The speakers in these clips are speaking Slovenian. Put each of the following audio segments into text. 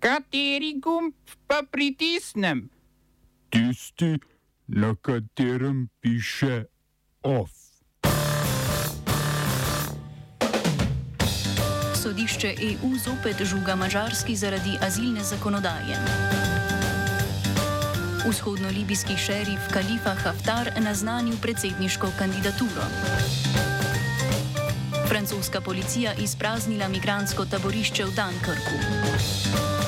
Kateri gumb pa pritisnem? Tisti, na katerem piše OF. Sodišče EU zopet žuga Mačarski zaradi azilne zakonodaje. Vzhodno-libijski šerif Kalifa Haftar naznanil predsedniško kandidaturo. Francoska policija izpraznila migransko taborišče v Dunkerku.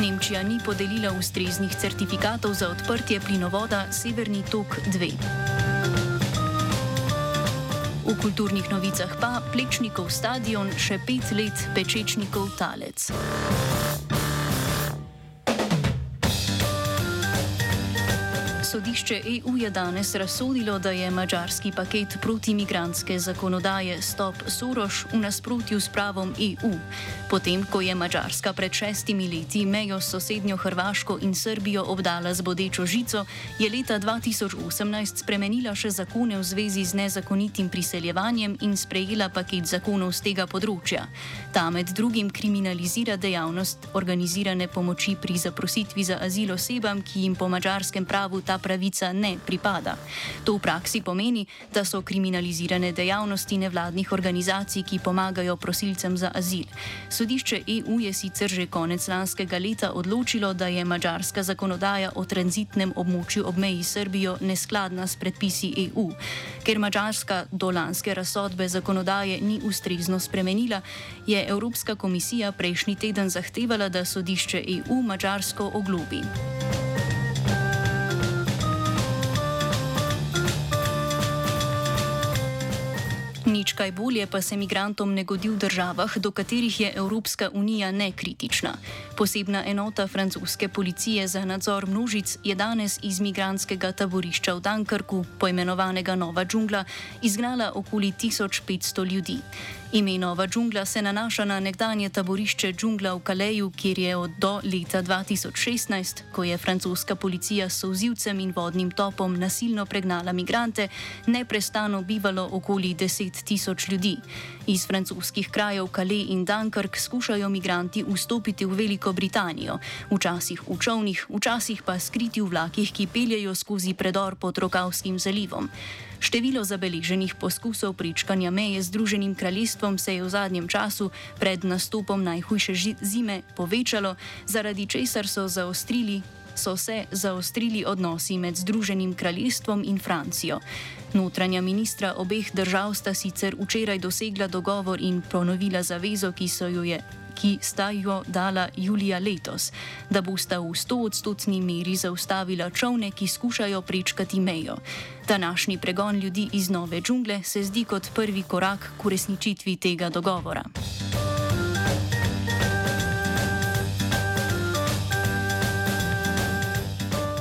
Nemčija ni podelila ustreznih certifikatov za odprtje plinovoda Severni tok 2. V kulturnih novicah pa Plečnikov stadion še pet let pečečnikov talec. Sodišče EU je danes razsodilo, da je mačarski paket protimigranske zakonodaje Stop Soroš v nasprotju s pravom EU. Potem, ko je Mačarska pred šestimi leti mejo s sosednjo Hrvaško in Srbijo obdala z bodečo žico, je leta 2018 spremenila še zakone v zvezi z nezakonitim priseljevanjem in sprejela paket zakonov z tega področja. Ta med drugim kriminalizira dejavnost organizirane pomoči pri zaprositvi za azil osebam, ki jim po mačarskem pravu ta pravica ne pripada. To v praksi pomeni, da so kriminalizirane dejavnosti nevladnih organizacij, ki pomagajo prosilcem za azil. Sodišče EU je sicer že konec lanskega leta odločilo, da je mačarska zakonodaja o tranzitnem območju ob meji Srbijo neskladna s predpisi EU. Ker mačarska do lanske razsodbe zakonodaje ni ustrezno spremenila, je Evropska komisija prejšnji teden zahtevala, da sodišče EU mačarsko oglobi. Nič kaj bolje pa se migrantom ne godi v državah, do katerih je Evropska unija nekritična. Posebna enota francoske policije za nadzor množic je danes iz migranskega taborišča v Dunkerku, poimenovanega Nova džungla, izgnala okoli 1500 ljudi. Ime Nova džungla se nanaša na nekdanje taborišče džungla v Kaleju, kjer je od do leta 2016, ko je francoska policija s sozivcem in vodnim topom nasilno pregnala migrante, neprestano bivalo okoli 10 tisoč ljudi. Iz francoskih krajev Kale in Dunkirk skušajo migranti vstopiti v Veliko Britanijo, včasih v čovnih, včasih pa skriti v vlakih, ki peljejo skozi predor pod Rokavskim zalivom. Število zabeleženih poskusov prečkanja meje z Združenim kraljestvom se je v zadnjem času pred nastopom najhujše zime povečalo, zaradi česar so zaostrili. So se zaostrili odnosi med Združenim kraljestvom in Francijo. Notranja ministra obeh držav sta sicer včeraj dosegla dogovor in ponovila zavezo, ki so jo je ki sta jo dala julija letos, da bosta v 100-odstotni meri zaustavila čovne, ki skušajo prečkati mejo. Današnji pregon ljudi iz nove džungle se zdi kot prvi korak k uresničitvi tega dogovora.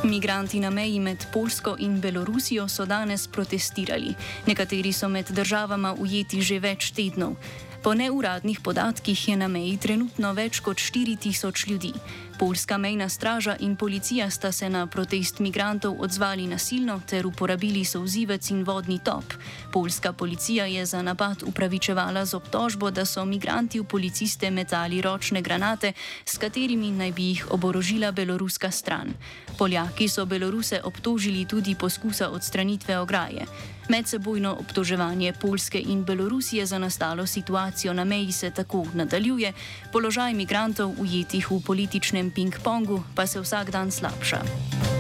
Migranti na meji med Polsko in Belorusijo so danes protestirali. Nekateri so med državama ujeti že več tednov. Po neuradnih podatkih je na meji trenutno več kot 4000 ljudi. Poljska mejna straža in policija sta se na protest migrantov odzvali nasilno ter uporabili souzivec in vodni top. Poljska policija je za napad upravičevala z obtožbo, da so migranti v policiste metali ročne granate, s katerimi naj bi jih oborožila beloruska stran. Poljaki so Beloruse obtožili tudi poskusa odstranitve ograje. Medsebojno obtoževanje Poljske in Belorusije za nastalo situacijo na meji se tako nadaljuje, položaj migrantov ujetih v političnem ping-pongu pa se vsak dan slabša.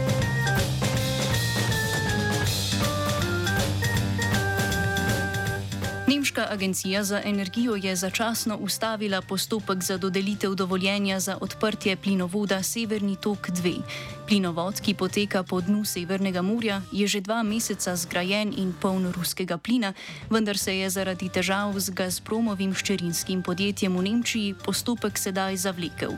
Nemška agencija za energijo je začasno ustavila postopek za dodelitev dovoljenja za odprtje plinovoda Severni tok 2. Plinovod, ki poteka po dnu Severnega morja, je že dva meseca zgrajen in poln ruskega plina, vendar se je zaradi težav z Gazpromovim ščerinskim podjetjem v Nemčiji postopek sedaj zavlekel.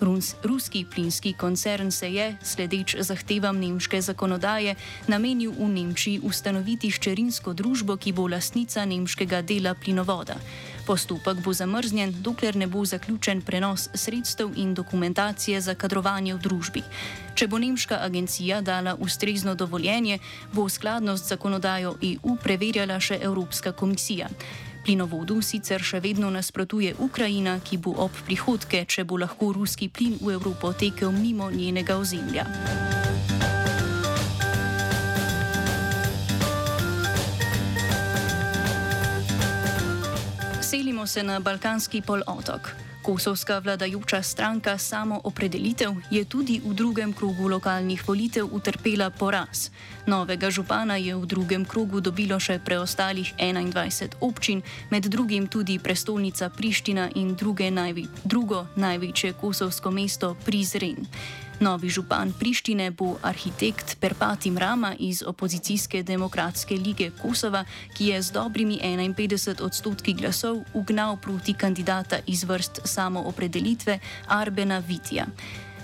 Runs, ruski plinski koncern se je, sledeč zahtevam nemške zakonodaje, namenil v Nemčiji ustanoviti ščerinsko družbo, ki bo lastnica nemškega dela plinovoda. Postopek bo zamrznjen, dokler ne bo zaključen prenos sredstev in dokumentacije za kadrovanje v družbi. Če bo nemška agencija dala ustrezno dovoljenje, bo skladnost zakonodajo EU preverjala še Evropska komisija. Plinovodu sicer še vedno nasprotuje Ukrajina, ki bo ob prihodke, če bo lahko ruski plin v Evropo tekel mimo njenega ozemlja. Selimo se na Balkanski polotok. Kosovska vladajoča stranka Samo opredelitev je tudi v drugem krogu lokalnih volitev utrpela poraz. Novega župana je v drugem krogu dobilo še preostalih 21 občin, med drugim tudi prestolnica Priština in najvi, drugo največje kosovsko mesto Prizren. Novi župan Prištine bo arhitekt Perpati Mrama iz opozicijske demokratske lige Kosova, ki je z dobrimi 51 odstotki glasov ugnal proti kandidata iz vrst samoopredelitve Arbena Vitija.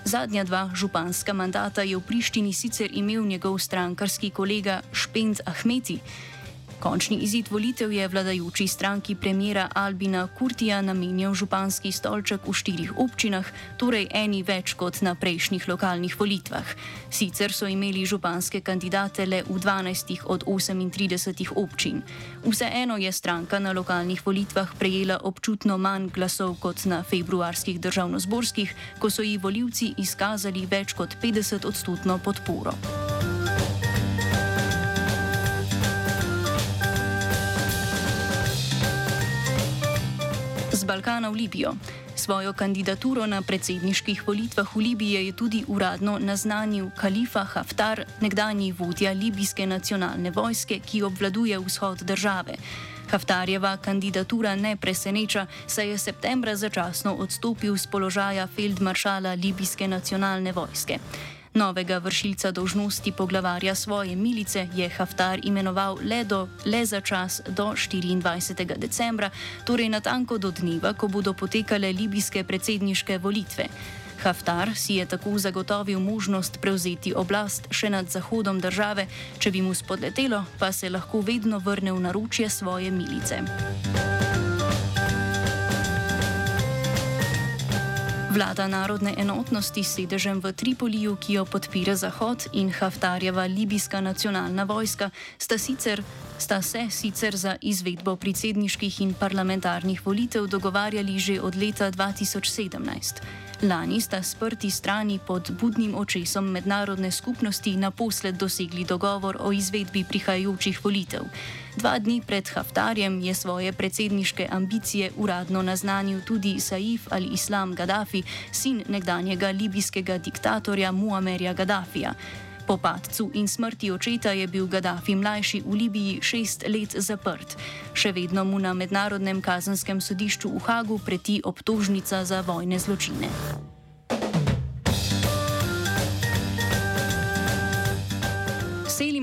Zadnja dva županska mandata je v Prištini sicer imel njegov strankarski kolega Špend Ahmeti. Končni izid volitev je vladajoči stranki premjera Albina Kurtija namenjal županski stolček v štirih občinah, torej eni več kot na prejšnjih lokalnih volitvah. Sicer so imeli županske kandidate le v 12 od 38 občin. Vseeno je stranka na lokalnih volitvah prejela občutno manj glasov kot na februarskih državnozborskih, ko so ji voljivci izkazali več kot 50 odstotno podporo. Balkana v Libijo. Svojo kandidaturo na predsedniških volitvah v Libiji je tudi uradno naznanil Kalifa Haftar, nekdanji vodja libijske nacionalne vojske, ki obvladuje vzhod države. Haftarjeva kandidatura ne preseneča, saj je septembra začasno odstopil z položaja feldmaršala libijske nacionalne vojske. Novega vršilca dožnosti poglavarja svoje milice je Haftar imenoval le, do, le za čas do 24. decembra, torej natanko do dneva, ko bodo potekale libijske predsedniške volitve. Haftar si je tako zagotovil možnost prevzeti oblast še nad zahodom države, če bi mu spodletelo, pa se lahko vedno vrne v naročje svoje milice. Vlada narodne enotnosti s sedežem v Tripoliju, ki jo podpira Zahod in Haftarjeva libijska nacionalna vojska, sta, sicer, sta se sicer za izvedbo predsedniških in parlamentarnih volitev dogovarjali že od leta 2017. Lani sta sprti strani pod budnim očesom mednarodne skupnosti naposled dosegli dogovor o izvedbi prihajajočih volitev. Dva dni pred Haftarjem je svoje predsedniške ambicije uradno naznanil tudi Saif al-Islam Gaddafi, sin nekdanjega libijskega diktatorja Muammerja Gaddafija. Po padcu in smrti očeta je bil Gaddafi mlajši v Libiji šest let zaprt. Še vedno mu na mednarodnem kazenskem sodišču v Hagu preti obtožnica za vojne zločine.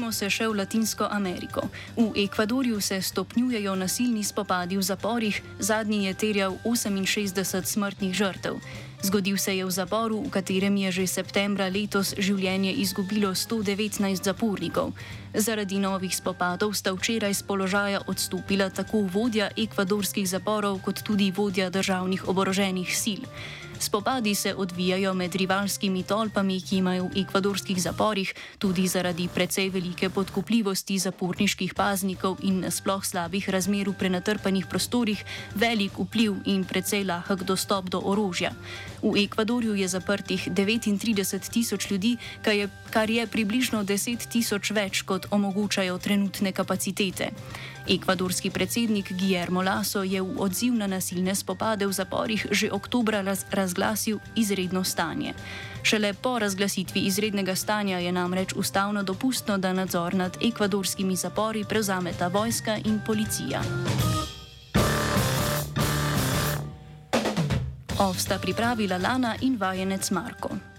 Selimo se še v Latinsko Ameriko. V Ekvadorju se stopnjujejo nasilni spopadi v zaporih, zadnji je terjal 68 smrtnih žrtev. Zgodil se je v zaporu, v katerem je že septembra letos življenje izgubilo 119 zapornikov. Zaradi novih spopadov sta včeraj z položaja odstopila tako vodja ekvadorskih zaporov, kot tudi vodja državnih oboroženih sil. Spopadi se odvijajo med rivalskimi tolpami, ki imajo v ekvadorskih zaporih tudi zaradi precej velike podkupljivosti zaporniških paznikov in sploh slabih razmer v prenatrpanih prostorih, velik vpliv in precej lahek dostop do orožja. V Ekvadorju je zaprtih 39 tisoč ljudi, kar je, kar je približno 10 tisoč več, kot omogočajo trenutne kapacitete. Ekvadorski predsednik Guillermo Lasso je v odziv na nasilne spopade v zaporih že oktobra raz, razglasil izredno stanje. Šele po razglasitvi izrednega stanja je namreč ustavno dopustno, da nadzor nad ekvadorskimi zapori prevzameta vojska in policija. Ovsta pripravila Lana in vajenec Marko.